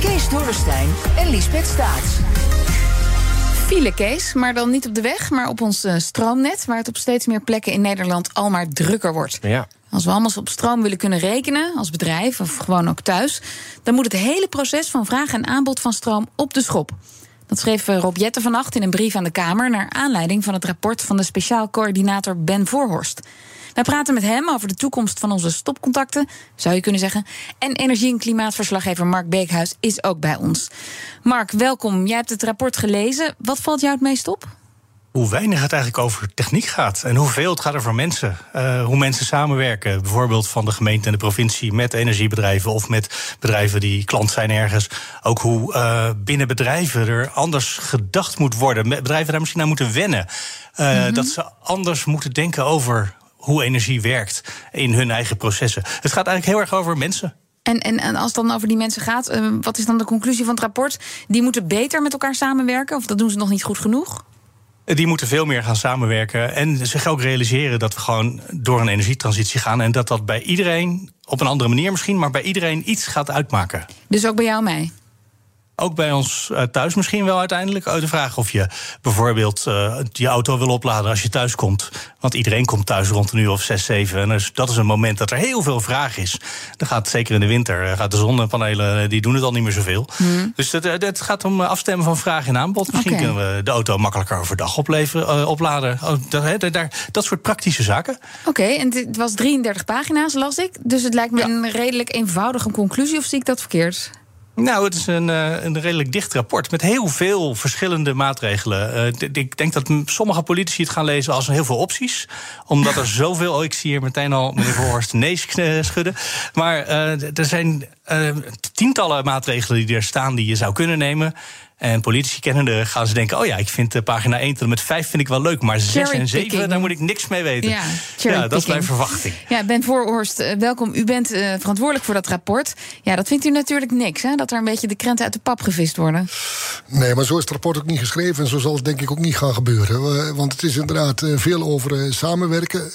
Kees Dorrestein en Liesbeth Staats. File, Kees, maar dan niet op de weg, maar op ons uh, stroomnet... waar het op steeds meer plekken in Nederland al maar drukker wordt. Ja. Als we allemaal op stroom willen kunnen rekenen, als bedrijf of gewoon ook thuis... dan moet het hele proces van vraag en aanbod van stroom op de schop. Dat schreef Rob Jetten vannacht in een brief aan de Kamer... naar aanleiding van het rapport van de speciaal coördinator Ben Voorhorst... Wij praten met hem over de toekomst van onze stopcontacten, zou je kunnen zeggen. En energie- en klimaatverslaggever Mark Beekhuis is ook bij ons. Mark, welkom. Jij hebt het rapport gelezen. Wat valt jou het meest op? hoe weinig het eigenlijk over techniek gaat. En hoeveel het gaat over mensen. Uh, hoe mensen samenwerken. Bijvoorbeeld van de gemeente en de provincie met energiebedrijven of met bedrijven die klant zijn ergens. Ook hoe uh, binnen bedrijven er anders gedacht moet worden. Bedrijven daar misschien aan moeten wennen. Uh, mm -hmm. Dat ze anders moeten denken over hoe energie werkt in hun eigen processen. Het gaat eigenlijk heel erg over mensen. En, en, en als het dan over die mensen gaat, uh, wat is dan de conclusie van het rapport? Die moeten beter met elkaar samenwerken, of dat doen ze nog niet goed genoeg? Die moeten veel meer gaan samenwerken en zich ook realiseren dat we gewoon door een energietransitie gaan en dat dat bij iedereen, op een andere manier misschien, maar bij iedereen iets gaat uitmaken. Dus ook bij jou en mij? Ook bij ons uh, thuis misschien wel uiteindelijk. Uit de vraag of je bijvoorbeeld uh, je auto wil opladen als je thuis komt. Want iedereen komt thuis rond een uur of zes, zeven. En dus dat is een moment dat er heel veel vraag is. Dan gaat zeker in de winter, gaat de zonnepanelen, die doen het al niet meer zoveel. Mm. Dus het, gaat om afstemmen van vraag en aanbod. Misschien okay. kunnen we de auto makkelijker overdag uh, opladen. Oh, dat, dat, dat, soort praktische zaken. Oké, okay, en het was 33 pagina's, las ik. Dus het lijkt me ja. een redelijk eenvoudige conclusie, of zie ik dat verkeerd? Nou, het is een, een redelijk dicht rapport met heel veel verschillende maatregelen. Uh, ik denk dat sommige politici het gaan lezen als heel veel opties. Omdat er zoveel. Oh, ik zie hier meteen al meneer Voorhorst nee schudden. Maar uh, er zijn uh, tientallen maatregelen die er staan die je zou kunnen nemen. En politici kennende gaan ze denken: oh ja, ik vind uh, pagina 1 tot en met 5 vind ik wel leuk. Maar 6 en 7, daar moet ik niks mee weten. Ja, ja dat is mijn verwachting. Ja, Ben Voorhorst, uh, welkom. U bent uh, verantwoordelijk voor dat rapport. Ja, dat vindt u natuurlijk niks, hè? Dat er een beetje de krenten uit de pap gevist worden. Nee, maar zo is het rapport ook niet geschreven. En zo zal het denk ik ook niet gaan gebeuren. Want het is inderdaad veel over samenwerken.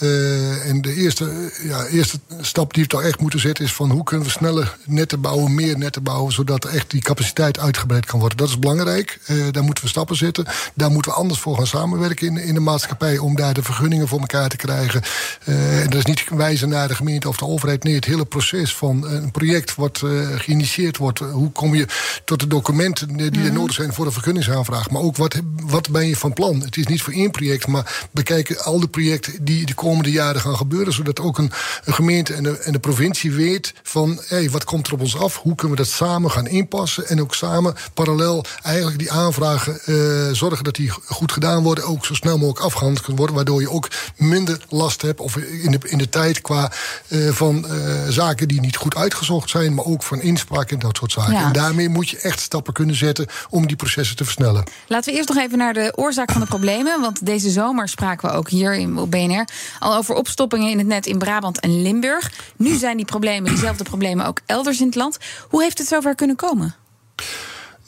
en de eerste, ja, eerste stap die we toch echt moeten zetten is van hoe kunnen we sneller netten bouwen, meer netten bouwen, zodat echt die capaciteit uitgebreid kan worden. Dat is belangrijk. Uh, daar moeten we stappen zetten. Daar moeten we anders voor gaan samenwerken in, in de maatschappij... om daar de vergunningen voor elkaar te krijgen. Uh, en dat is niet wijzen naar de gemeente of de overheid. Nee, het hele proces van een project wat uh, geïnitieerd wordt. hoe kom je tot de documenten die mm. er nodig zijn voor de vergunningsaanvraag. Maar ook wat, wat ben je van plan? Het is niet voor één project, maar bekijken al de projecten... die de komende jaren gaan gebeuren. Zodat ook een, een gemeente en de, en de provincie weet van... Hey, wat komt er op ons af? Hoe kunnen we dat samen gaan inpassen? En ook samen parallel eigenlijk die aanvragen uh, zorgen dat die goed gedaan worden, ook zo snel mogelijk afgehandeld kunnen worden, waardoor je ook minder last hebt of in de, in de tijd qua uh, van uh, zaken die niet goed uitgezocht zijn, maar ook van inspraak en dat soort zaken. Ja. En daarmee moet je echt stappen kunnen zetten om die processen te versnellen. Laten we eerst nog even naar de oorzaak van de problemen, want deze zomer spraken we ook hier in BNR al over opstoppingen in het net in Brabant en Limburg. Nu zijn die problemen, diezelfde problemen ook elders in het land. Hoe heeft het zover kunnen komen?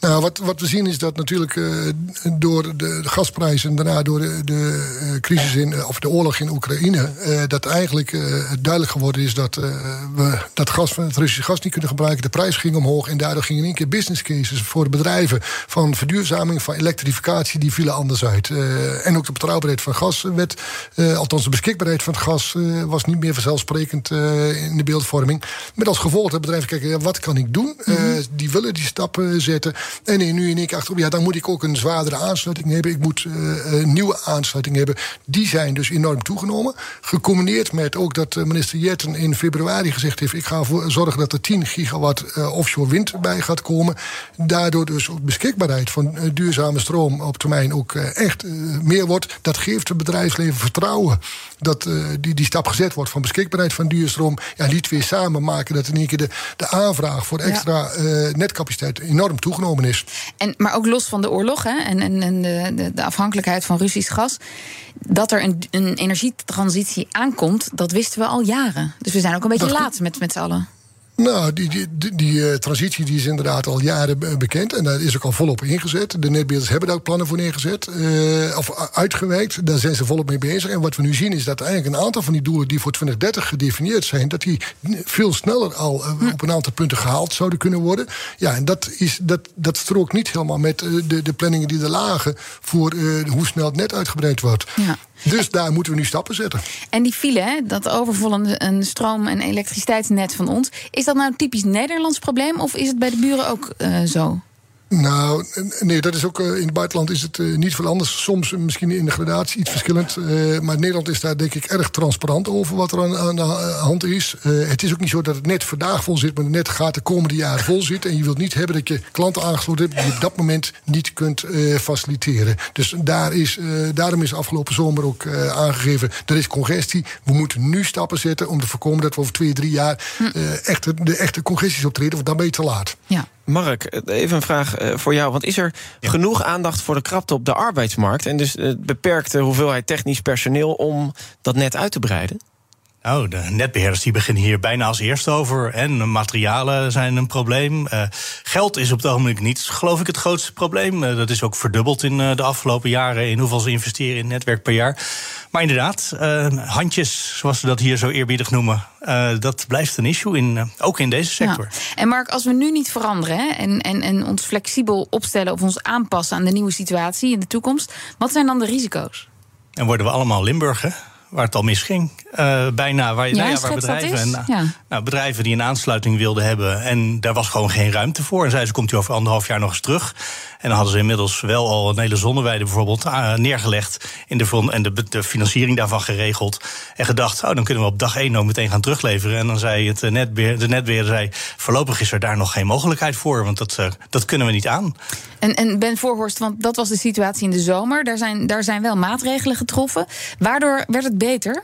Nou, wat, wat we zien is dat natuurlijk uh, door de, de gasprijzen en daarna door de, de uh, crisis in, of de oorlog in Oekraïne, uh, dat eigenlijk duidelijk geworden is dat we dat gas van het Russische gas niet kunnen gebruiken. De prijs ging omhoog en daardoor gingen in één keer business cases voor de bedrijven van verduurzaming, van elektrificatie, die vielen anders uit. en ook de betrouwbaarheid van gas werd, althans de beschikbaarheid van het gas, was niet meer vanzelfsprekend in de beeldvorming. Met als gevolg dat bedrijven kijken, ja, wat kan ik doen? Mm -hmm. die willen die stappen zetten. En nu in keer achterop, ja, dan moet ik ook een zwaardere aansluiting hebben. Ik moet een nieuwe aansluiting hebben. Die zijn dus enorm toegenomen. Gecombineerd met ook dat minister Jetten in februari gezegd heeft: ik ga voor zorgen dat er 10 gigawatt offshore wind bij gaat komen. Daardoor dus ook beschikbaarheid van duurzame stroom op termijn ook echt meer wordt. Dat geeft het bedrijfsleven vertrouwen dat die, die stap gezet wordt van beschikbaarheid van duurstroom. Ja, die twee samen maken dat in één keer de, de aanvraag voor extra netcapaciteit enorm toegenomen En, maar ook los van de oorlog hè, en, en, en de, de, afhankelijkheid van Russisch gas. Dat er een, een energietransitie aankomt, dat wisten we al jaren. Dus we zijn ook een beetje laat met, met z'n allen. Nou, die, die, die, die uh, transitie die is inderdaad al jaren bekend. En daar is ook al volop ingezet. De netbeheerders hebben daar ook plannen voor neergezet. Uh, of uitgewerkt. Daar zijn ze volop mee bezig. En wat we nu zien is dat eigenlijk een aantal van die doelen... die voor 2030 gedefinieerd zijn... dat die veel sneller al uh, op een aantal punten gehaald zouden kunnen worden. Ja, en dat, is, dat, dat strookt niet helemaal met de, de planningen die er lagen... voor hoe snel het net uitgebreid wordt. Ja. Dus daar moeten we nu stappen zetten. En die file, hè, dat overvolle stroom- en elektriciteitsnet van ons... is dat nou een typisch Nederlands probleem of is het bij de buren ook uh, zo? Nou, nee, dat is ook uh, in het buitenland is het uh, niet veel anders. Soms misschien in de gradatie iets verschillend. Uh, maar Nederland is daar denk ik erg transparant over wat er aan, aan de hand is. het is ook niet zo dat het net vandaag vol zit, maar het net gaat de komende jaren vol zitten. En je wilt niet hebben dat je klanten aangesloten hebt die je op dat moment niet kunt faciliteren. Dus daar is, daarom is afgelopen zomer ook aangegeven, er is congestie. We moeten nu stappen zetten om te voorkomen dat we over twee, drie jaar hm. echt, de echte congesties optreden, want dan ben je te laat. Ja. Mark, even een vraag eh, voor jou. Want is er genoeg aandacht voor de krapte op de arbeidsmarkt... en dus de beperkte hoeveelheid technisch personeel om dat net uit te breiden? Nou, de netbeheerders die beginnen hier bijna als eerste over. En materialen zijn een probleem. Uh, geld is op het ogenblik niet, geloof ik, het grootste probleem. Uh, dat is ook verdubbeld in uh, de afgelopen jaren in hoeveel ze investeren in netwerk per jaar. Maar inderdaad, handjes, zoals ze dat hier zo eerbiedig noemen, dat blijft een issue, in, ook in deze sector. Ja. En Mark, als we nu niet veranderen hè, en, en, en ons flexibel opstellen of ons aanpassen aan de nieuwe situatie in de toekomst, wat zijn dan de risico's? En worden we allemaal Limburger? Waar het al misging. Uh, bijna waar, ja, nou ja, waar bedrijven, en, ja. Nou, bedrijven die een aansluiting wilden hebben. En daar was gewoon geen ruimte voor. En zeiden ze, komt u over anderhalf jaar nog eens terug. En dan hadden ze inmiddels wel al een hele zonneweide bijvoorbeeld uh, neergelegd. In de, en de, de, financiering daarvan geregeld. En gedacht, oh, dan kunnen we op dag één nog meteen gaan terugleveren. En dan zei het netbeheer, de netbeheerder, zei, voorlopig is er daar nog geen mogelijkheid voor. Want dat, uh, dat kunnen we niet aan. En, en Ben Voorhorst, want dat was de situatie in de zomer. Daar zijn, daar zijn wel maatregelen getroffen. Waardoor werd het beter?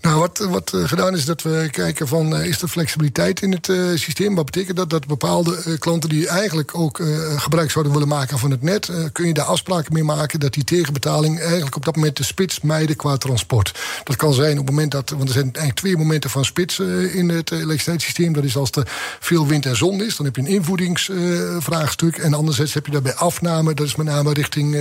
Nou, wat, wat uh, gedaan is dat we kijken van uh, is er flexibiliteit in het uh, systeem? Wat betekent dat? Dat bepaalde klanten die eigenlijk ook gebruik zouden willen maken van het net, kun je daar afspraken mee maken dat die tegenbetaling eigenlijk op dat moment de spits mijden qua transport. Dat kan zijn op het moment dat, want er zijn eigenlijk twee momenten van spits in het elektriciteitssysteem. Dat is als er veel wind en zon is, dan heb je een invoedingsvraagstuk. en anderzijds heb je daarbij afname, dat is met name richting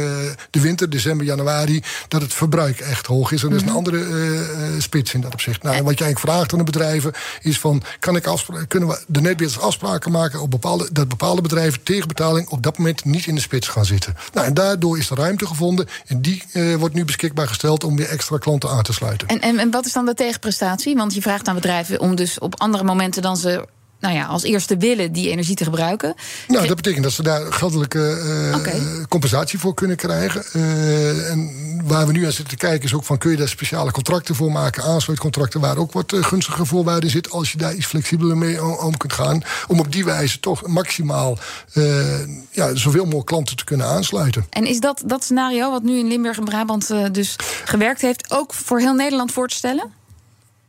de winter, december, januari, dat het verbruik echt hoog is. En dat is een mhm. andere eh, spits in dat opzicht. Nou, en wat je eigenlijk vraagt aan de bedrijven is van... Kan ik kunnen we de netbeheerders afspraken maken... Op bepaalde, dat bepaalde bedrijven tegen betaling op dat moment niet in de spits gaan zitten. Nou, en daardoor is er ruimte gevonden. En die uh, wordt nu beschikbaar gesteld om weer extra klanten aan te sluiten. En, en, en wat is dan de tegenprestatie? Want je vraagt aan bedrijven om dus op andere momenten dan ze nou ja, als eerste willen die energie te gebruiken. Nou, dat betekent dat ze daar geldelijke uh, compensatie voor kunnen krijgen. Uh, en waar we nu aan zitten te kijken is ook van... kun je daar speciale contracten voor maken, aansluitcontracten... waar ook wat uh, gunstige voorwaarden zit... als je daar iets flexibeler mee om, kunt gaan... om op die wijze toch maximaal ja, zoveel mogelijk klanten te kunnen aansluiten. En is dat, dat scenario wat nu in Limburg en Brabant dus gewerkt heeft... ook voor heel Nederland voor te stellen?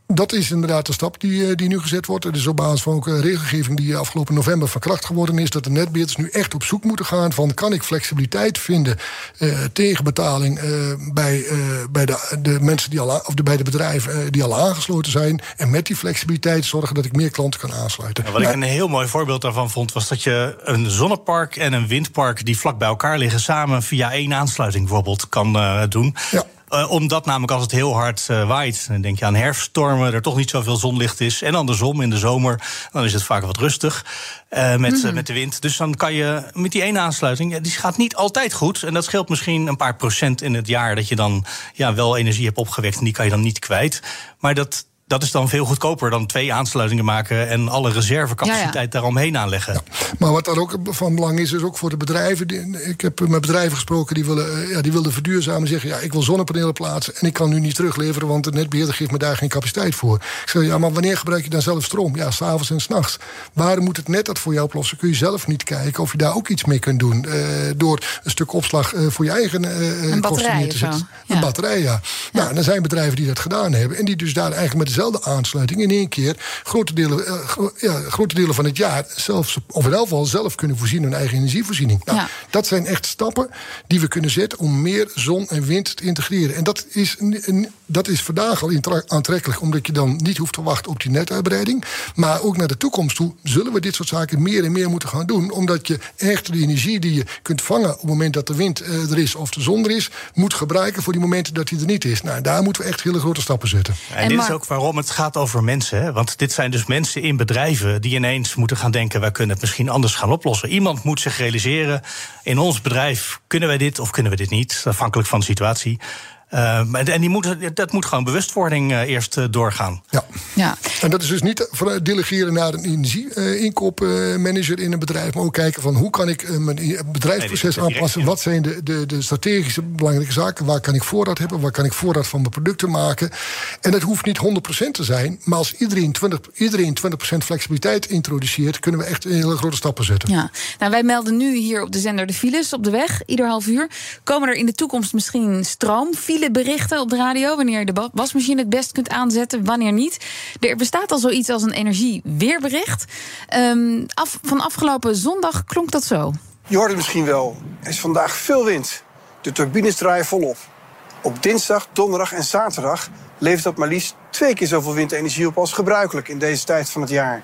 Dat is inderdaad de stap die, eh, die nu gezet wordt. Het is op basis van ook een regelgeving die afgelopen november van kracht geworden is. Dat de netbeheerders nu echt op zoek moeten gaan van kan ik flexibiliteit vinden uh, tegen betaling uh, bij, uh, bij de, de mensen die al of de, bij de bedrijven die al aangesloten zijn. En met die flexibiliteit zorgen dat ik meer klanten kan aansluiten. Ja, wat ik een heel mooi voorbeeld daarvan vond, was dat je een zonnepark en een windpark die vlak bij elkaar liggen, samen via één aansluiting bijvoorbeeld kan doen. Ja. Uh, omdat namelijk als het heel hard uh, waait, dan denk je aan herfststormen, er toch niet zoveel zonlicht is. En andersom, in de zomer, dan is het vaak wat rustig uh, met, mm met de wind. Dus dan kan je met die ene aansluiting, die gaat niet altijd goed. En dat scheelt misschien een paar procent in het jaar dat je dan ja, wel energie hebt opgewekt en die kan je dan niet kwijt. Maar dat, dat is dan veel goedkoper dan twee aansluitingen maken en alle reservecapaciteit daaromheen aanleggen. Maar wat daar ook van belang is, is ook voor de bedrijven. Ik heb met bedrijven gesproken die willen, ja, die wilden verduurzamen. Zeggen, ja, ik wil zonnepanelen plaatsen en ik kan nu niet terugleveren... want de netbeheerder geeft me daar geen capaciteit voor. Ik zeg, ja, maar wanneer gebruik je dan zelf stroom? Ja, s'avonds en s'nachts. Waarom moet het net dat voor jou oplossen? Kun je zelf niet kijken of je daar ook iets mee kunt doen. door een stuk opslag voor je eigen een batterij te zetten. Een batterij, ja. Nou, ja. er zijn bedrijven die dat gedaan hebben... en die dus daar eigenlijk met dezelfde aansluiting... in één keer grote delen, ja, grote delen van het jaar... zelfs, of in elk geval zelf kunnen voorzien hun eigen energievoorziening. Nou, Dat zijn echt stappen die we kunnen zetten... om meer zon en wind te integreren. En dat is, dat is vandaag al aantrekkelijk... omdat je dan niet hoeft te wachten op die netuitbreiding. Maar ook naar de toekomst toe zullen we dit soort zaken... meer en meer moeten gaan doen. Omdat je echt de energie die je kunt vangen... op het moment dat de wind er is of de zon er is... moet gebruiken voor die momenten dat hij er niet is. Nou, daar moeten we echt hele grote stappen zetten. En, dit is ook waarom het gaat over mensen. Hè? Want dit zijn dus mensen in bedrijven die ineens moeten gaan denken: wij kunnen het misschien anders gaan oplossen. Iemand moet zich realiseren: in ons bedrijf kunnen wij dit of kunnen we dit niet, afhankelijk van de situatie. Uh, en die moet, dat moet gewoon bewustwording uh, eerst uh, doorgaan. Ja. ja. En dat is dus niet delegeren naar een energieinkoopmanager in een bedrijf, maar ook kijken van hoe kan ik mijn bedrijfsproces nee, aanpassen. Wat zijn de, de, de, strategische belangrijke zaken? Waar kan ik voorraad hebben? Waar kan ik voorraad van mijn producten maken? En dat hoeft niet 100% te zijn, maar als iedereen 20, iedereen 20% flexibiliteit introduceert, kunnen we echt hele grote stappen zetten. Ja. Nou, wij melden nu hier op de zender de files op de weg, ieder half uur. Komen er in de toekomst misschien stroomfiles? Berichten op de radio wanneer je de wasmachine het best kunt aanzetten, wanneer niet. Er bestaat al zoiets als een energieweerbericht. Um, af, van afgelopen zondag klonk dat zo. Je hoort het misschien wel. Er is vandaag veel wind. De turbines draaien volop. Op dinsdag, donderdag en zaterdag levert dat maar liefst twee keer zoveel windenergie op als gebruikelijk in deze tijd van het jaar.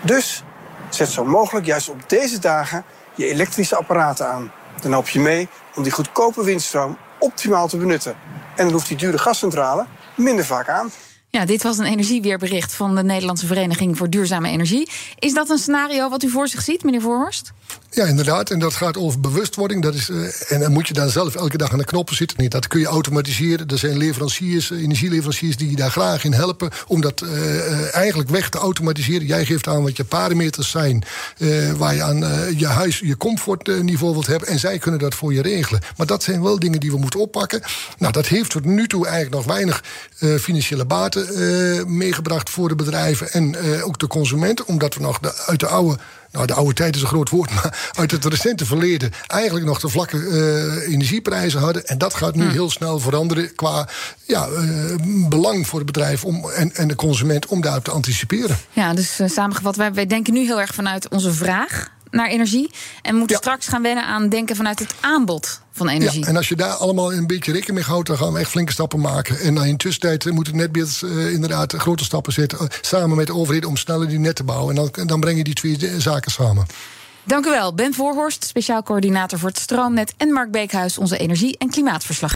Dus zet zo mogelijk juist op deze dagen je elektrische apparaten aan. Dan help je mee om die goedkope windstroom optimaal te benutten. En dan hoeft die dure gascentrale minder vaak aan. Ja, dit was een energieweerbericht van de Nederlandse Vereniging voor Duurzame Energie. Is dat een scenario wat u voor zich ziet, meneer Voorhorst? Ja, inderdaad. En dat gaat over bewustwording. Dat is, uh, en dan moet je dan zelf elke dag aan de knoppen zitten. Niet. Dat kun je automatiseren. Er zijn leveranciers, eh, energieleveranciers die je daar graag in helpen om dat uh, eigenlijk weg te automatiseren. Jij geeft aan wat je parameters zijn, waar je aan je huis je comfortniveau wilt hebben. En zij kunnen dat voor je regelen. Maar dat zijn wel dingen die we moeten oppakken. Nou, dat heeft tot nu toe eigenlijk nog weinig financiële baten meegebracht voor de bedrijven en ook de consumenten. Omdat we nog de, uit de oude nou, de oude tijd is een groot woord, maar uit het recente verleden eigenlijk nog de vlakke uh, energieprijzen hadden. En dat gaat nu hmm. heel snel veranderen qua ja, belang voor het bedrijf om, en, en de consument om daarop te anticiperen. Ja, dus samengevat, wij, wij denken nu heel erg vanuit onze vraag naar energie. En moeten straks gaan wennen aan denken vanuit het aanbod van energie. Ja, en als je daar allemaal een beetje rekening mee houdt, dan gaan we echt flinke stappen maken. En in tussentijd moeten netbeheerders uh, inderdaad grote stappen zetten. Uh, samen met de overheid om sneller die net te bouwen. En dan, dan breng je die twee zaken samen. Dank u wel, Ben Voorhorst, speciaal coördinator voor het stroomnet. En Mark Beekhuis, onze energie- en klimaatverslag.